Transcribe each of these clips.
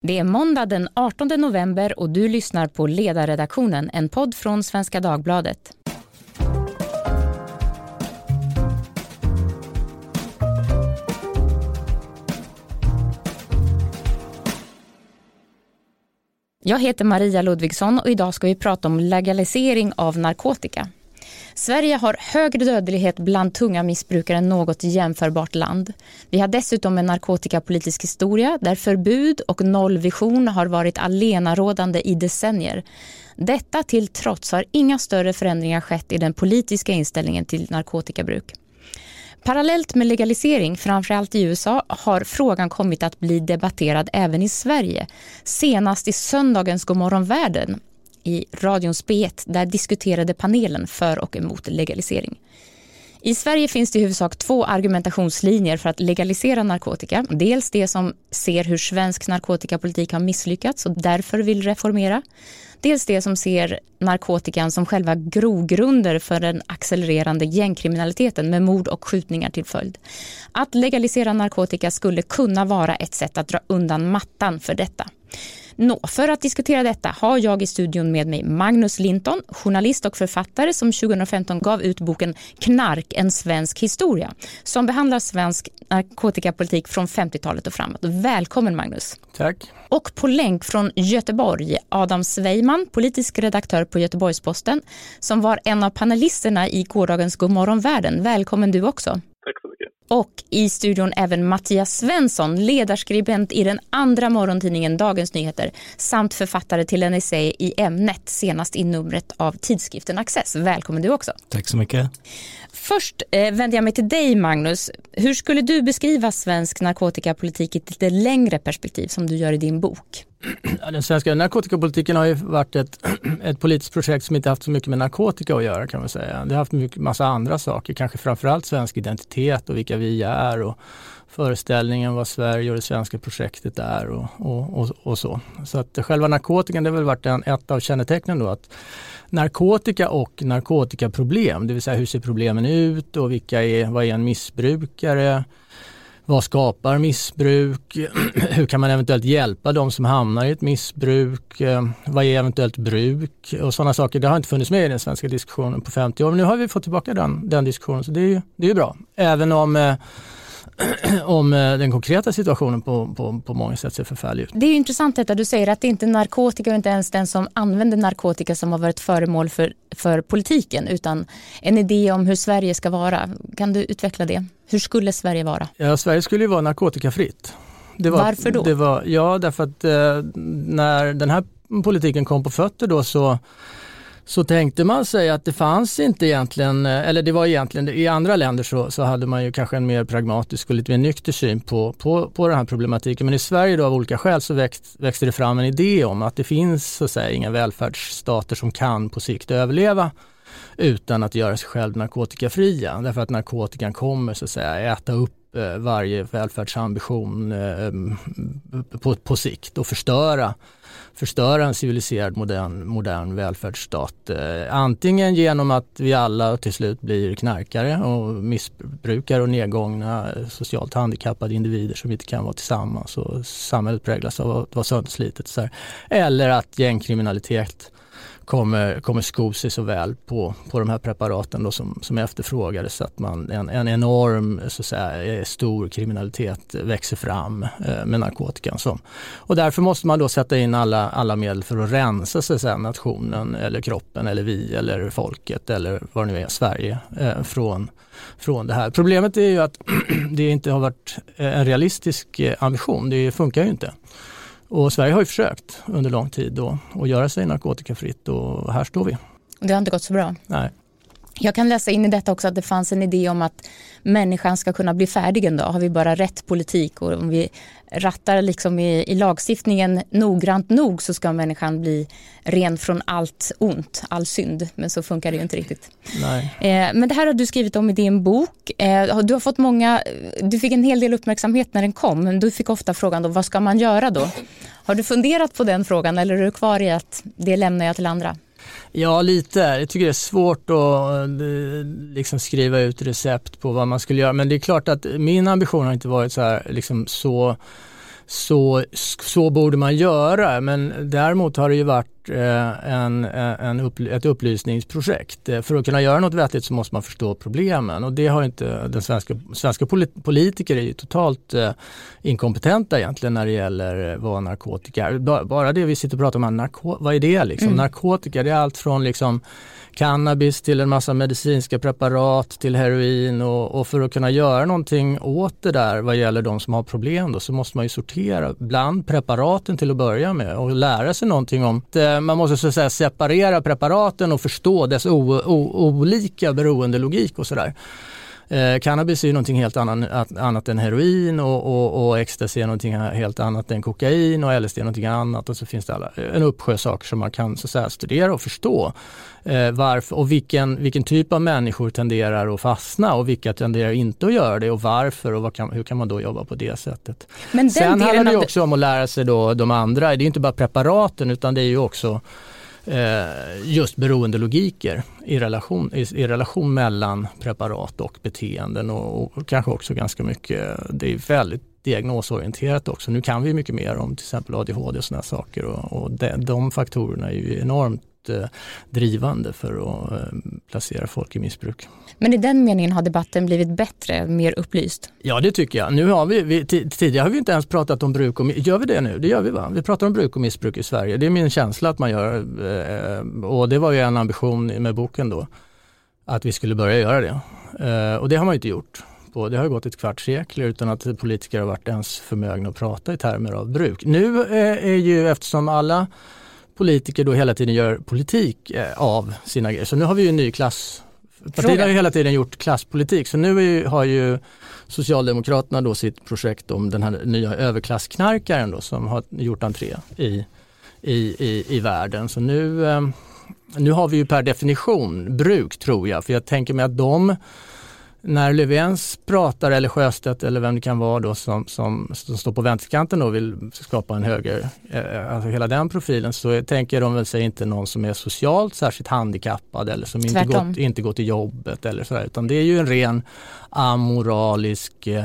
Det är måndag den 18 november och du lyssnar på Ledarredaktionen, en podd från Svenska Dagbladet. Jag heter Maria Ludvigsson och idag ska vi prata om legalisering av narkotika. Sverige har högre dödlighet bland tunga missbrukare än något jämförbart land. Vi har dessutom en narkotikapolitisk historia där förbud och nollvision har varit alenarådande i decennier. Detta till trots har inga större förändringar skett i den politiska inställningen till narkotikabruk. Parallellt med legalisering, framförallt i USA, har frågan kommit att bli debatterad även i Sverige. Senast i söndagens Godmorgon världen i radions B1, där diskuterade panelen för och emot legalisering. I Sverige finns det i huvudsak två argumentationslinjer för att legalisera narkotika. Dels det som ser hur svensk narkotikapolitik har misslyckats och därför vill reformera. Dels det som ser narkotikan som själva grogrunder för den accelererande gängkriminaliteten med mord och skjutningar till följd. Att legalisera narkotika skulle kunna vara ett sätt att dra undan mattan för detta. Nå, för att diskutera detta har jag i studion med mig Magnus Linton, journalist och författare som 2015 gav ut boken Knark, en svensk historia, som behandlar svensk narkotikapolitik från 50-talet och framåt. Välkommen Magnus. Tack. Och på länk från Göteborg, Adam Sveiman, politisk redaktör på Göteborgs-Posten, som var en av panelisterna i gårdagens Godmorgon världen. Välkommen du också. Tack så mycket. Och i studion även Mattias Svensson, ledarskribent i den andra morgontidningen Dagens Nyheter samt författare till en essä i ämnet senast i numret av tidskriften Access. Välkommen du också. Tack så mycket. Först eh, vänder jag mig till dig Magnus. Hur skulle du beskriva svensk narkotikapolitik i ett lite längre perspektiv som du gör i din bok? Den svenska narkotikapolitiken har ju varit ett, ett politiskt projekt som inte haft så mycket med narkotika att göra kan man säga. Det har haft mycket, massa andra saker, kanske framförallt svensk identitet och vilka vi är och föreställningen vad Sverige och det svenska projektet är och, och, och, och så. Så att själva narkotikan det har väl varit en, ett av kännetecknen då att narkotika och narkotikaproblem, det vill säga hur ser problemen ut och vilka är, vad är en missbrukare? Vad skapar missbruk? Hur kan man eventuellt hjälpa de som hamnar i ett missbruk? Eh, vad är eventuellt bruk? Och sådana saker. Det har inte funnits med i den svenska diskussionen på 50 år. Men nu har vi fått tillbaka den, den diskussionen så det är ju det är bra. Även om eh, om eh, den konkreta situationen på, på, på många sätt ser förfärlig ut. Det är intressant detta du säger att det inte är narkotika och inte ens den som använder narkotika som har varit föremål för, för politiken utan en idé om hur Sverige ska vara. Kan du utveckla det? Hur skulle Sverige vara? Ja, Sverige skulle ju vara narkotikafritt. Var, Varför då? Det var, ja, därför att eh, när den här politiken kom på fötter då så så tänkte man sig att det fanns inte egentligen, eh, eller det var egentligen, i andra länder så, så hade man ju kanske en mer pragmatisk och lite mer nykter syn på, på, på den här problematiken. Men i Sverige då av olika skäl så växt, växte det fram en idé om att det finns så att säga inga välfärdsstater som kan på sikt överleva utan att göra sig själv narkotikafria. Därför att narkotikan kommer så att säga äta upp Eh, varje välfärdsambition eh, på, på sikt och förstöra förstöra en civiliserad modern, modern välfärdsstat. Eh, antingen genom att vi alla till slut blir knarkare och missbrukare och nedgångna socialt handikappade individer som inte kan vara tillsammans och samhället präglas av att vara sönderslitet. Så här. Eller att gängkriminalitet kommer, kommer sko sig så väl på, på de här preparaten då som, som efterfrågades så att man, en, en enorm så att säga, eh, stor kriminalitet växer fram eh, med narkotikan. Som. Och därför måste man då sätta in alla, alla medel för att rensa så att säga, nationen eller kroppen eller vi eller folket eller vad det nu är, Sverige eh, från, från det här. Problemet är ju att det inte har varit eh, en realistisk eh, ambition, det funkar ju inte. Och Sverige har ju försökt under lång tid då att göra sig narkotikafritt och här står vi. Det har inte gått så bra? Nej. Jag kan läsa in i detta också att det fanns en idé om att människan ska kunna bli färdig en dag. Har vi bara rätt politik och om vi rattar liksom i, i lagstiftningen noggrant nog så ska människan bli ren från allt ont, all synd. Men så funkar det ju inte riktigt. Nej. Eh, men det här har du skrivit om i din bok. Eh, du har fått många, du fick en hel del uppmärksamhet när den kom. Men du fick ofta frågan då, vad ska man göra då? Har du funderat på den frågan eller är du kvar i att det lämnar jag till andra? Ja, lite. Jag tycker det är svårt att eh, liksom skriva ut recept på vad man skulle göra. Men det är klart att min ambition har inte varit så här, liksom så så, så borde man göra men däremot har det ju varit eh, en, en upp, ett upplysningsprojekt. Eh, för att kunna göra något vettigt så måste man förstå problemen och det har inte den svenska, svenska politiker är ju totalt eh, inkompetenta egentligen när det gäller vad narkotika är. Bara det vi sitter och pratar om, narko, vad är det liksom? Mm. Narkotika det är allt från liksom cannabis till en massa medicinska preparat till heroin och, och, för att kunna göra någonting åt det där vad gäller de som har problem då, så måste man ju sortera bland preparaten till att börja med och lära sig någonting om det. Man måste så att säga separera preparaten och förstå dess o, o, olika beroendelogik och sådär. Eh, cannabis är ju någonting helt annat, annat än heroin och, och, och ecstasy är någonting helt annat än kokain och LSD är någonting annat och så finns det alla, en uppsjö saker som man kan så säga, studera och förstå. Eh, varför, och vilken, vilken typ av människor tenderar att fastna och vilka tenderar inte att göra det och varför och kan, hur kan man då jobba på det sättet. Men Sen handlar det också om att lära sig då de andra, det är inte bara preparaten utan det är ju också Eh, just beroendelogiker i relation, i, i, relation mellan preparat och beteenden och, och, kanske också ganska mycket, det är väldigt diagnosorienterat också. Nu kan vi mycket mer om till exempel ADHD och sådana saker och, och de, de faktorerna är ju enormt Eh, drivande för att eh, placera folk i missbruk. Men i den meningen har debatten blivit bättre, mer upplyst? Ja det tycker jag. Nu har vi, vi tidigare har vi inte ens pratat om bruk och Gör vi det nu? Det gör vi va? Vi pratar om bruk och missbruk i Sverige. Det är min känsla att man gör eh, och det var ju en ambition med boken då. Att vi skulle börja göra det. Och det har man inte gjort. Det har gått ett kvarts sekel utan att politiker har varit ens förmögna att prata i termer av bruk. Nu är ju eftersom alla politiker då hela tiden gör politik eh, av sina grejer. Så nu har vi ju en ny klass Partierna har ju hela tiden gjort klasspolitik så nu ju, har ju Socialdemokraterna då sitt projekt om den här nya överklassknarkaren då som har gjort entré i, i, i, i världen. Så nu, eh, nu har vi ju per definition bruk tror jag för jag tänker mig att de när Löfvens pratar eller Sjöstedt eller vem det kan vara då som, som, som står på vänsterkanten och vill skapa en höger, eh, alltså hela den profilen så tänker de väl sig inte någon som är socialt särskilt handikappad eller som inte gått, inte gått till jobbet eller sådär utan det är ju en ren amoralisk eh,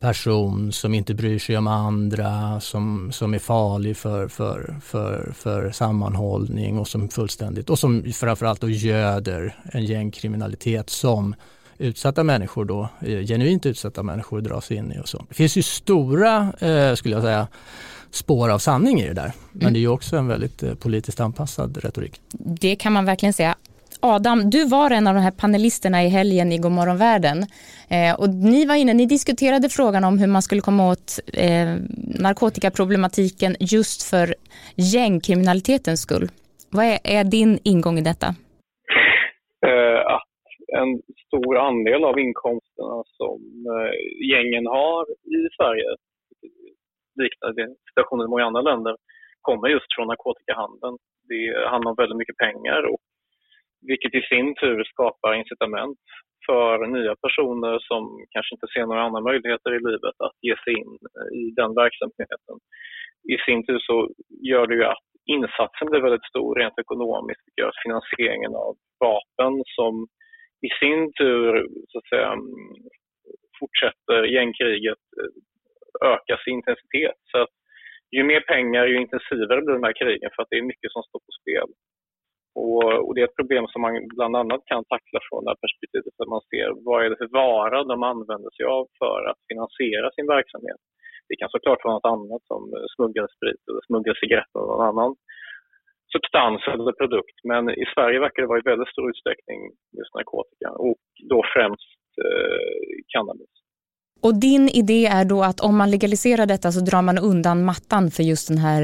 person som inte bryr sig om andra, som, som är farlig för, för, för, för sammanhållning och som fullständigt och som framförallt då göder en gängkriminalitet som utsatta människor då, eh, genuint utsatta människor dras in i och så. Det finns ju stora, eh, skulle jag säga, spår av sanning i det där. Men mm. det är ju också en väldigt eh, politiskt anpassad retorik. Det kan man verkligen säga. Adam, du var en av de här panelisterna i helgen i Godmorgon världen. Eh, och ni var inne, ni diskuterade frågan om hur man skulle komma åt eh, narkotikaproblematiken just för gängkriminalitetens skull. Vad är, är din ingång i detta? En stor andel av inkomsterna som eh, gängen har i Sverige, liknande situationen i många andra länder, kommer just från narkotikahandeln. Det handlar om väldigt mycket pengar och vilket i sin tur skapar incitament för nya personer som kanske inte ser några andra möjligheter i livet att ge sig in i den verksamheten. I sin tur så gör det ju att insatsen blir väldigt stor rent ekonomiskt, vilket gör att finansieringen av vapen som i sin tur så att säga, mm, fortsätter gängkriget eh, öka sin intensitet. Så att ju mer pengar, ju intensivare blir de här krigen för att det är mycket som står på spel. Och, och, det är ett problem som man bland annat kan tackla från det här perspektivet att man ser vad är det för vara de använder sig av för att finansiera sin verksamhet. Det kan såklart vara något annat som smuggelsprit eller smuggelcigaretter eller någon annan substans eller produkt. Men i Sverige verkar det vara i väldigt stor utsträckning just narkotika och då främst eh, cannabis. Och din idé är då att om man legaliserar detta så drar man undan mattan för just den här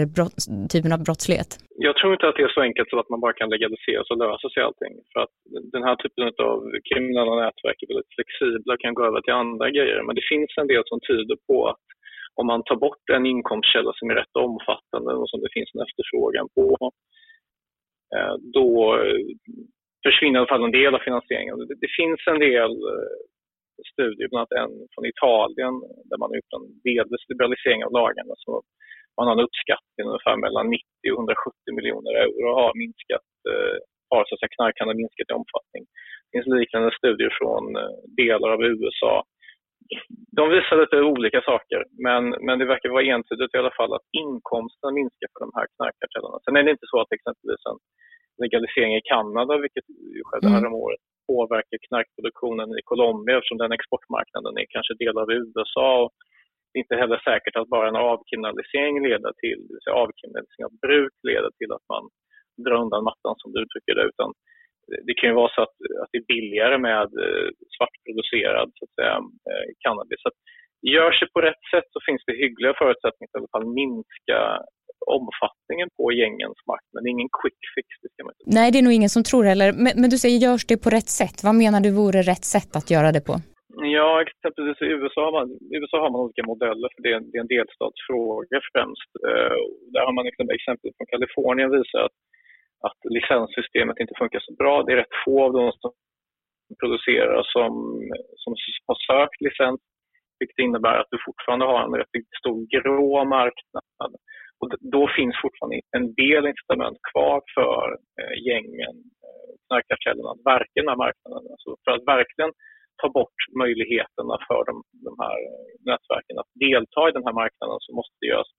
typen av brottslighet? Jag tror inte att det är så enkelt så att man bara kan legalisera så löser sig allting. För att den här typen av kriminella nätverk är väldigt flexibla och kan gå över till andra grejer. Men det finns en del som tyder på att om man tar bort en inkomstkälla som är rätt omfattande och som det finns en efterfrågan på Eh, då eh, försvinner i alla fall en del av finansieringen. Det, finns en del eh, studier, bland annat en från Italien där man har gjort en delvis liberalisering av lagarna. Så man har en uppskattning ungefär mellan 90 och 170 miljoner euro har minskat, har så att säga knarkande minskat i omfattning. Det finns liknande studier från delar av USA de visar lite olika saker, men, men det verkar vara entydigt i alla fall att inkomsten minskar för de här knarkkartellerna. Sen är det inte så att exempelvis en legalisering i Kanada, vilket skedde mm. häromåret, påverkar knarkproduktionen i Colombia eftersom den exportmarknaden är kanske del av USA. Och det är inte heller säkert att bara en avkriminalisering leder till, det vill säga avkriminalisering av bruk leder till att man drar undan mattan som du uttrycker det, utan det kan ju vara så att, att det är billigare med eh, svartproducerad så att säga, eh, cannabis. Så att gör sig på rätt sätt så finns det hyggliga förutsättningar att i alla fall minska omfattningen på gängens makt, men det är ingen quick fix. Det ska man inte. Nej, det är nog ingen som tror heller. Men, men, du säger görs det på rätt sätt. Vad menar du vore rätt sätt att göra det på? Ja, exempelvis i USA har man, USA har man olika modeller för det är, det är en delstatsfråga främst. Uh, där har man liksom, exempel från Kalifornien visar att, att licenssystemet inte funkar så bra. Det är rätt få av de som producerar som, som har sökt licens vilket innebär att du fortfarande har en rätt stor grå marknad. Och då finns fortfarande en del incitament kvar för eh, gängen, eh, knarkkartellerna, att verka i den här marknaden. Alltså för att verkligen ta bort möjligheterna för de, de här eh, nätverken att delta i den här marknaden så måste det göras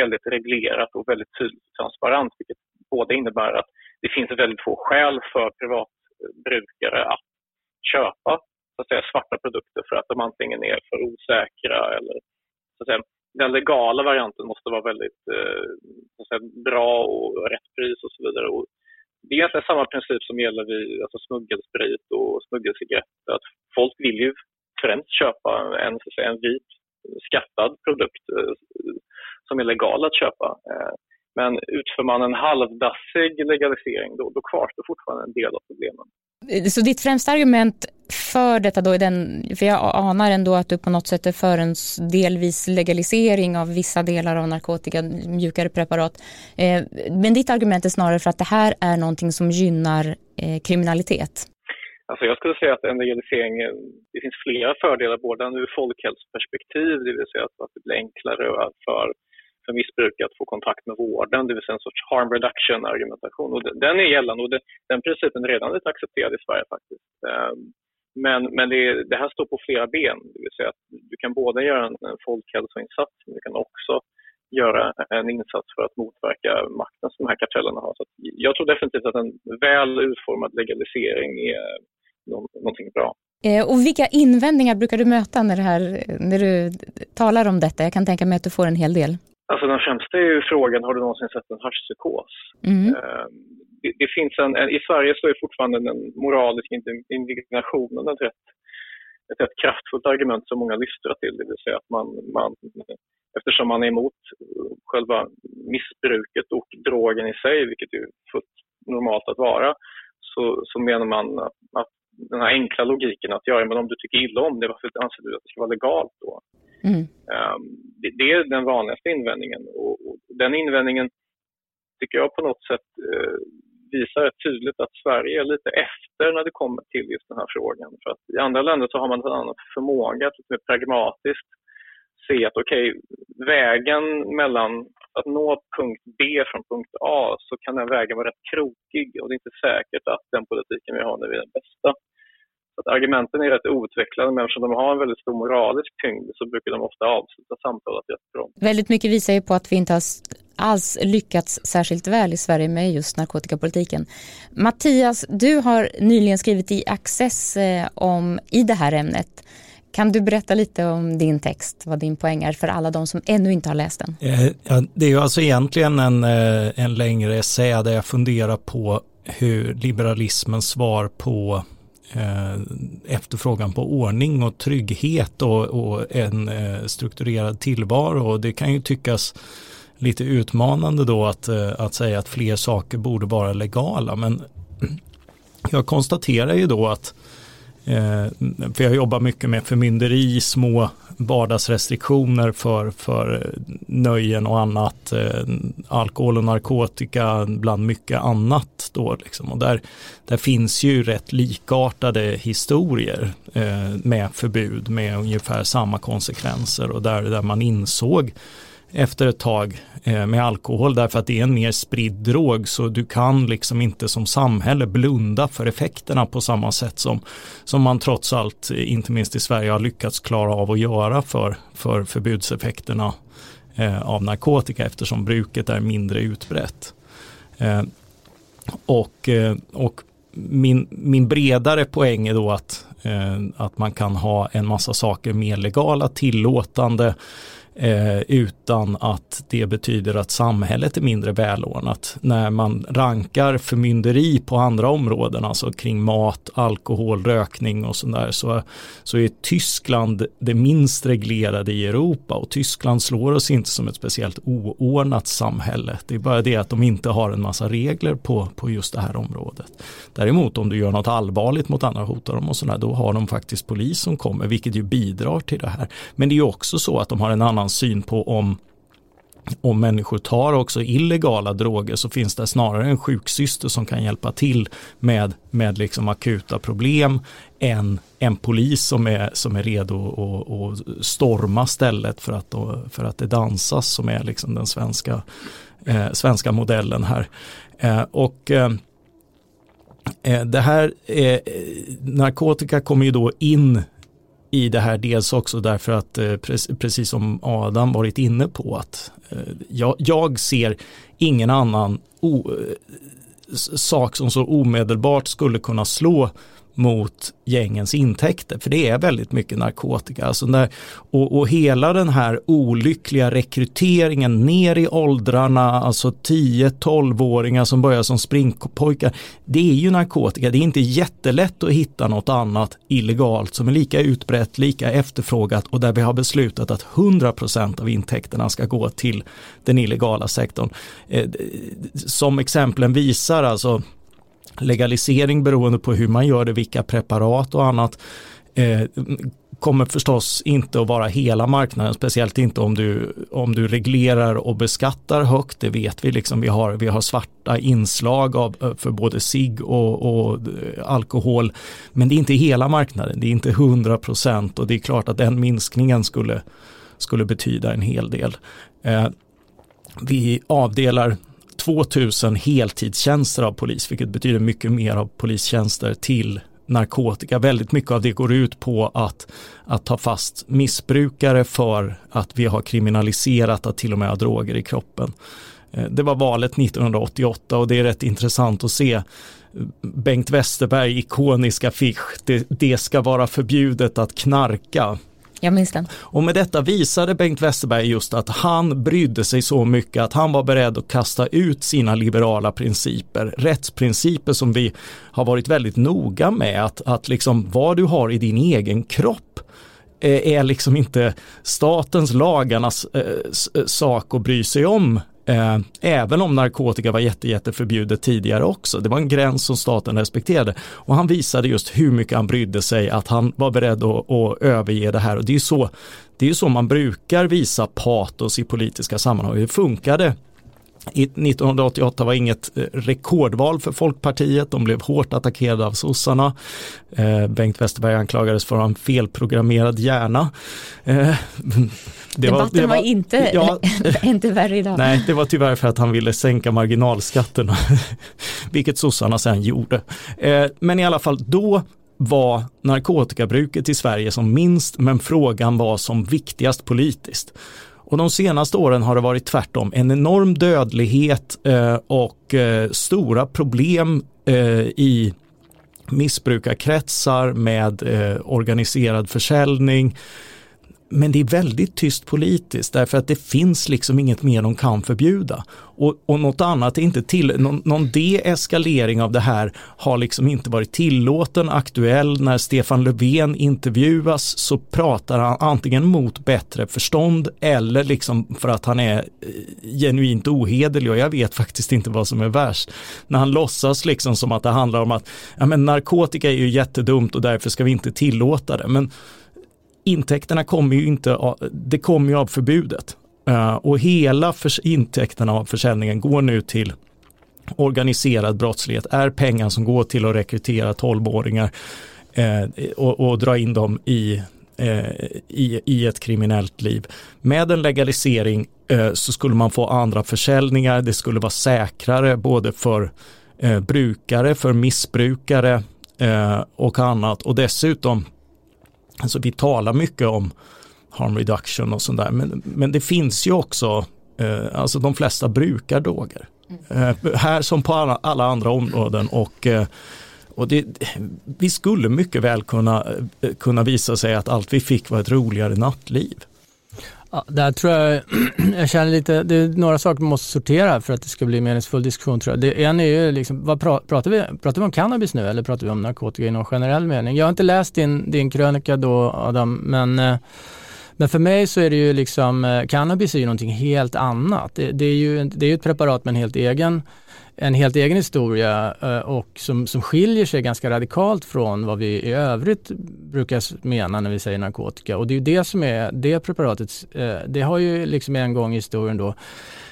väldigt reglerat och väldigt tydligt och transparent vilket både innebär att det finns väldigt få skäl för privatbrukare att köpa så att säga, svarta produkter för att de antingen är för osäkra eller så att säga, den legala varianten måste vara väldigt eh, säga, bra och rätt pris och så vidare. Och det är egentligen samma princip som gäller vid alltså smuggelsprit och smuggelcigaretter. Att folk vill ju främst köpa en, så att säga, en vit skattad produkt eh, som är legal att köpa. Eh, men utför man en halvdassig legalisering då, då kvarstår fortfarande en del av problemen. Eh, så ditt främsta argument för detta då är den, för jag anar ändå att du på något sätt är för en delvis legalisering av vissa delar av narkotika, mjukare preparat. Eh, men ditt argument är snarare för att det här är någonting som gynnar eh, kriminalitet. Alltså jag skulle säga att en legalisering, det finns flera fördelar både ur folkhälsoperspektiv, det vill säga att det blir enklare för för missbrukare att få kontakt med vården, det vill säga en sorts harm reduction argumentation. Och den är gällande och den principen är redan lite accepterad i Sverige faktiskt. Ehm, men, men det, det, här står på flera ben, det vill säga att du kan både göra en, en folkhälsoinsats men du kan också göra en insats för att motverka makten som de här kartellerna har. Så jag tror definitivt att en väl utformad legalisering är eh, någonting bra. Eh, och vilka invändningar brukar du möta när, här, när du talar om detta? Jag kan tänka mig att du får en hel del. Alltså den främsta är ju frågan, har du någonsin sett en haschpsykos? Mm. Ehm, det, det, finns en, I Sverige så är fortfarande den moraliska indignationen ett rätt, ett rätt kraftfullt argument som många lystrar till. Det vill säga att man, man, eftersom man är emot själva missbruket och drogen i sig, vilket är fullt normalt att vara, så, så menar man att, att den här enkla logiken att ja, men om du tycker illa om det, varför anser du att det ska vara legalt då? Mm. Um, det, det, är den vanligaste invändningen och, och, den invändningen tycker jag på något sätt uh, visar rätt tydligt att Sverige är lite efter när det kommer till just den här frågan. För att I andra länder så har man en annan förmåga att lite mer pragmatiskt se att okej, okay, vägen mellan att nå punkt B från punkt A så kan den vägen vara rätt krokig och det är inte säkert att den politiken vi har nu är den bästa. Att argumenten är rätt outvecklade men eftersom de har en väldigt stor moralisk tyngd så brukar de ofta avsluta samtalet jättebra. Väldigt mycket visar ju på att vi inte har alls lyckats särskilt väl i Sverige med just narkotikapolitiken. Mattias, du har nyligen skrivit i Access eh, om, i det här ämnet. Kan du berätta lite om din text, vad din poäng är för alla de som ännu inte har läst den? Eh, ja, det är ju alltså egentligen en, eh, en längre essä där jag funderar på hur liberalismens svar på Eh, efterfrågan på ordning och trygghet och, och en eh, strukturerad tillvaro. Och det kan ju tyckas lite utmanande då att, eh, att säga att fler saker borde vara legala. Men jag konstaterar ju då att Eh, för jag jobbar mycket med förmynderi, små vardagsrestriktioner för, för eh, nöjen och annat, eh, alkohol och narkotika bland mycket annat. Då, liksom. och där, där finns ju rätt likartade historier eh, med förbud med ungefär samma konsekvenser och där, där man insåg efter ett tag eh, med alkohol därför att det är en mer spridd drog så du kan liksom inte som samhälle blunda för effekterna på samma sätt som, som man trots allt, eh, inte minst i Sverige, har lyckats klara av att göra för, för förbudseffekterna eh, av narkotika eftersom bruket är mindre utbrett. Och, och min, min bredare poäng är då att, att man kan ha en massa saker mer legala, tillåtande eh, utan att det betyder att samhället är mindre välordnat. När man rankar förmynderi på andra områden, alltså kring mat, alkohol, rökning och sådär, så, så är Tyskland det minst reglerade i Europa och Tyskland slår oss inte som ett speciellt oordnat samhälle. Det är bara det att de inte har en massa regler på, på just det här området. Däremot om du gör något allvarligt mot andra, hotar dem och sådär, då har de faktiskt polis som kommer, vilket ju bidrar till det här. Men det är också så att de har en annan syn på om om människor tar också illegala droger så finns det snarare en sjuksyster som kan hjälpa till med, med liksom akuta problem än en polis som är, som är redo att storma stället för att, för att det dansas som är liksom den svenska, eh, svenska modellen här. Eh, och eh, eh det här, eh, eh narkotika kommer ju då in i det här dels också därför att eh, precis som Adam varit inne på att eh, jag, jag ser ingen annan o, eh, sak som så omedelbart skulle kunna slå mot gängens intäkter, för det är väldigt mycket narkotika. Alltså när, och, och hela den här olyckliga rekryteringen ner i åldrarna, alltså 10-12-åringar som börjar som springpojkar, det är ju narkotika. Det är inte jättelätt att hitta något annat illegalt som är lika utbrett, lika efterfrågat och där vi har beslutat att 100% av intäkterna ska gå till den illegala sektorn. Eh, som exemplen visar, alltså legalisering beroende på hur man gör det, vilka preparat och annat eh, kommer förstås inte att vara hela marknaden, speciellt inte om du, om du reglerar och beskattar högt, det vet vi. Liksom, vi, har, vi har svarta inslag av, eh, för både sig och, och eh, alkohol, men det är inte hela marknaden, det är inte 100 procent och det är klart att den minskningen skulle, skulle betyda en hel del. Eh, vi avdelar 2000 heltidstjänster av polis, vilket betyder mycket mer av polistjänster till narkotika. Väldigt mycket av det går ut på att, att ta fast missbrukare för att vi har kriminaliserat att till och med ha droger i kroppen. Eh, det var valet 1988 och det är rätt intressant att se eh, Bengt Westerberg ikoniska affisch, det, det ska vara förbjudet att knarka. Jag minns den. Och med detta visade Bengt Westerberg just att han brydde sig så mycket att han var beredd att kasta ut sina liberala principer, rättsprinciper som vi har varit väldigt noga med att, att liksom vad du har i din egen kropp eh, är liksom inte statens lagarnas eh, eh sak att bry sig om Eh, även om narkotika var jätte, jätte förbjudet tidigare också. Det var en gräns som staten respekterade. Och han visade just hur mycket han brydde sig, att han var beredd att, att överge det här. Och det är så, det är så man brukar visa patos i politiska sammanhang. Det funkade 1988 var inget eh, rekordval för Folkpartiet, de blev hårt attackerade av sossarna. Eh, Bengt Westerberg anklagades för att ha en felprogrammerad hjärna. Eh, det Debatten var, det var, var inte, ja, inte värre idag. Nej, det var tyvärr för att han ville sänka marginalskatterna, vilket sossarna sen gjorde. men i alla fall, då var narkotikabruket i Sverige som minst, men frågan var som viktigast politiskt. Och de senaste åren har det varit tvärtom. En enorm dödlighet eh, och eh, stora problem eh, i missbrukarkretsar med eh, organiserad försäljning men det är väldigt tyst politiskt därför att det finns liksom inget mer de kan förbjuda. Och, och något annat är inte till, någon, någon deeskalering av det här har liksom inte varit tillåten, aktuell. När Stefan Löfven intervjuas så pratar han antingen mot bättre förstånd eller liksom för att han är eh, genuint ohederlig och jag vet faktiskt inte vad som är värst. När han låtsas liksom som att det handlar om att ja, men narkotika är ju jättedumt och därför ska vi inte tillåta det. Men intäkterna kommer ju inte, det kommer ju av förbudet. Eh, och hela för, intäkterna av försäljningen går nu till organiserad brottslighet, är pengar som går till att rekrytera 12-åringar eh, och, och, dra in dem i eh, i, i ett kriminellt liv. Med en legalisering så skulle man få andra försäljningar, det skulle vara säkrare både för brukare, för missbrukare och annat. Och dessutom, alltså vi talar mycket om harm reduction och sånt där, men, men det finns ju också, eh, alltså de flesta brukar droger. Mm. här som på alla, alla andra områden och och det, vi skulle mycket väl kunna, kunna visa sig att allt vi fick var ett roligare nattliv. Ja, där tror jag, jag känner lite, det är några saker man måste sortera för att det ska bli meningsfull diskussion tror jag. Det en är ju liksom, vad pratar vi, pratar vi om cannabis nu eller pratar vi om narkotika i någon generell mening? Jag har inte läst din, din krönika då Adam, men eh, men för mig så är det ju liksom, eh, cannabis är ju någonting helt annat. Det, det är ju det är ett preparat med en helt egen en helt egen historia eh, och som, som skiljer sig ganska radikalt från vad vi i övrigt brukar mena när vi säger narkotika. Och det är ju det som är det preparatet, eh, det har ju liksom en gång i historien då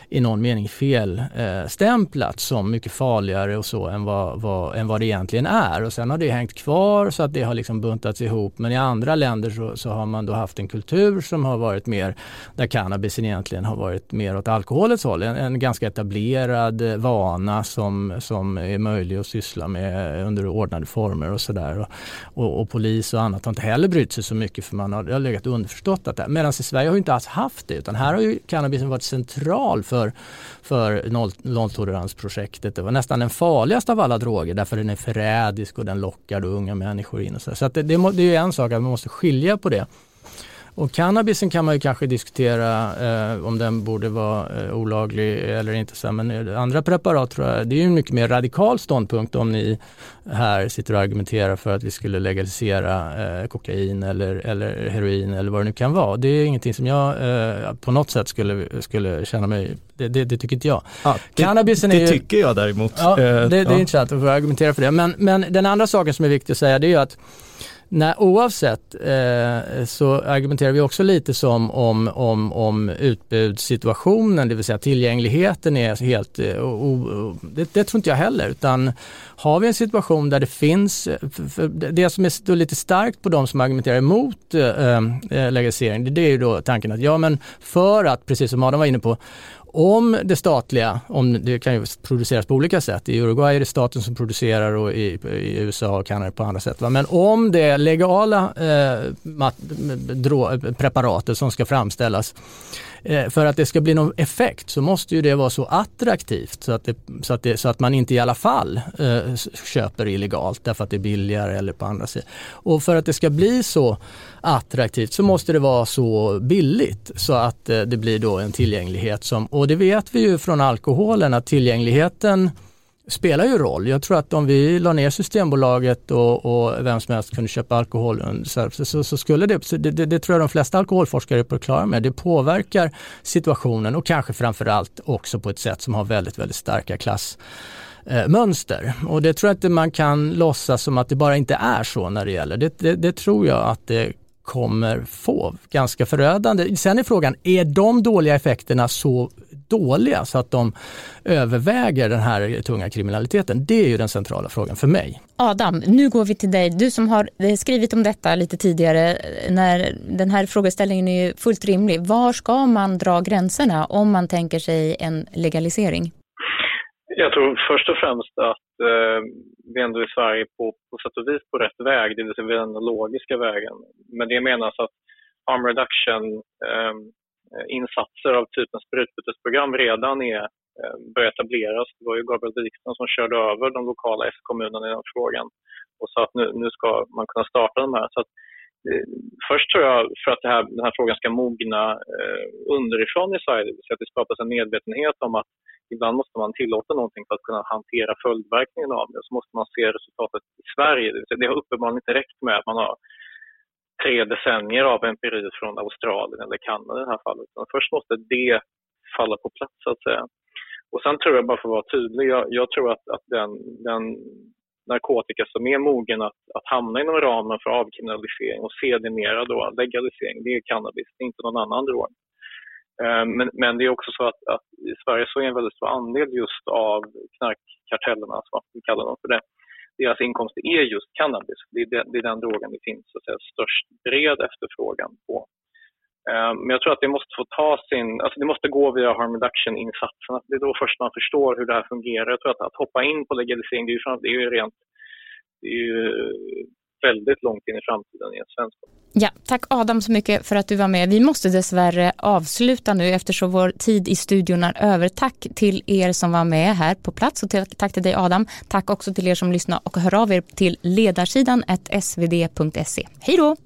i någon mening felstämplat eh, som mycket farligare och så än vad, vad, än vad det egentligen är. Och sen har det hängt kvar så att det har liksom buntats ihop. Men i andra länder så, så har man då haft en kultur som har varit mer, där cannabisen egentligen har varit mer åt alkoholets håll. En, en ganska etablerad vana som, som är möjlig att syssla med under ordnade former och sådär. Och, och, och, polis och annat har inte heller brytt sig så mycket för man har, har legat underförstått att det Medan i Sverige har vi inte alls haft det utan här har ju cannabisen varit central för för, för noll, nolltoleransprojektet. Det var nästan den farligaste av alla droger därför den är förrädisk och den lockar unga människor in. Och så så det, det, det är en sak att man måste skilja på det. Och cannabisen kan man ju kanske diskutera eh, om den borde vara eh, olaglig eller inte. Så, men andra preparat tror jag, det är ju en mycket mer radikal ståndpunkt om ni här sitter och argumenterar för att vi skulle legalisera eh, kokain eller, eller heroin eller vad det nu kan vara. Det är ingenting som jag eh, på något sätt skulle, skulle känna mig, det, det, det tycker inte jag. Ja, det, Cannabisen det är ju, tycker jag däremot. Ja, det, det är ja. intressant att få argumentera för det. Men, men den andra saken som är viktig att säga det är ju att Nej, oavsett eh, så argumenterar vi också lite som om, om, om utbudssituationen, det vill säga tillgängligheten är helt, eh, o, o, det, det, tror inte jag heller, utan har vi en situation där det finns, eh, för, för det som är lite starkt på de som argumenterar emot eh, eh legalisering, det, det är ju då tanken att ja men för att, precis som Adam var inne på, om det statliga, om det kan ju produceras på olika sätt, i Uruguay är det staten som producerar och i, i USA och Kanada på andra sätt. Va? Men om det legala eh, mat, drå, eh, preparatet som ska framställas Eh, för att det ska bli någon effekt så måste ju det vara så attraktivt så att, det, så att, det, så att man inte i alla fall eh, köper illegalt därför att det är billigare eller på andra sätt. Och för att det ska bli så attraktivt så måste det vara så billigt så att eh, det blir då en tillgänglighet som, och det vet vi ju från alkoholen att tillgängligheten spelar ju roll. Jag tror att om vi la ner Systembolaget och, och vem som helst kunde köpa alkohol så, så, så skulle det, det, det, det, tror jag de flesta alkoholforskare är på det klara med, det påverkar situationen och kanske framförallt också på ett sätt som har väldigt, väldigt starka klass eh, mönster. Och det tror jag inte man kan låtsas som att det bara inte är så när det gäller. Det, det, det tror jag att det kommer få ganska förödande. Sen är frågan, är de dåliga effekterna så dåliga så att de överväger den här tunga kriminaliteten? Det är ju den centrala frågan för mig. Adam, nu går vi till dig. Du som har eh, skrivit om detta lite tidigare. När den här frågeställningen är fullt rimlig. Var ska man dra gränserna om man tänker sig en legalisering? Jag tror först och främst att eh, vi ändå i Sverige på, på sätt och vis på rätt väg, det vill säga den logiska vägen. Med det menas att harm reduction eh, Eh, insatser av typen sprutbytesprogram redan är, eh, börjar etableras. Det var ju Gabriel Wikström som körde över de lokala S-kommunerna i den frågan och sa att nu, nu ska man kunna starta de här. Så att, eh, först tror jag, för att här, den här frågan ska mogna eh, underifrån i Sverige, så att det skapas en medvetenhet om att ibland måste man tillåta någonting för att kunna hantera följdverkningen av det. Så måste man se resultatet i Sverige. Det, det har uppenbarligen inte räckt med att man har tre decennier av empiri från Australien eller Kanada i det här fallet. Men först måste det falla på plats så att säga. Och sen tror jag, bara för att vara tydlig, jag, jag tror att, att den, den narkotika som är mogen att, att hamna inom ramen för avkriminalisering och sedermera då legalisering, det är cannabis, det är inte någon annan drog. Eh, men, men det är också så att, att, i Sverige så är en väldigt stor andel just av knarkkartellerna, som vi kallar dem för det, deras inkomster är just cannabis. Det är, det är den drogen det finns så att säga, störst bred efterfrågan på. Ehm, men jag tror att det måste få ta sin, alltså det måste gå via harm reduction-insatserna. Det är då först man förstår hur det här fungerar. Jag tror att att hoppa in på legalisering, det är ju, det är ju rent, det är ju väldigt långt in i framtiden i en svensk Ja, tack Adam så mycket för att du var med. Vi måste dessvärre avsluta nu eftersom vår tid i studion är över. Tack till er som var med här på plats och tack till dig Adam. Tack också till er som lyssnar och hör av er till ledarsidan svd.se. Hej då!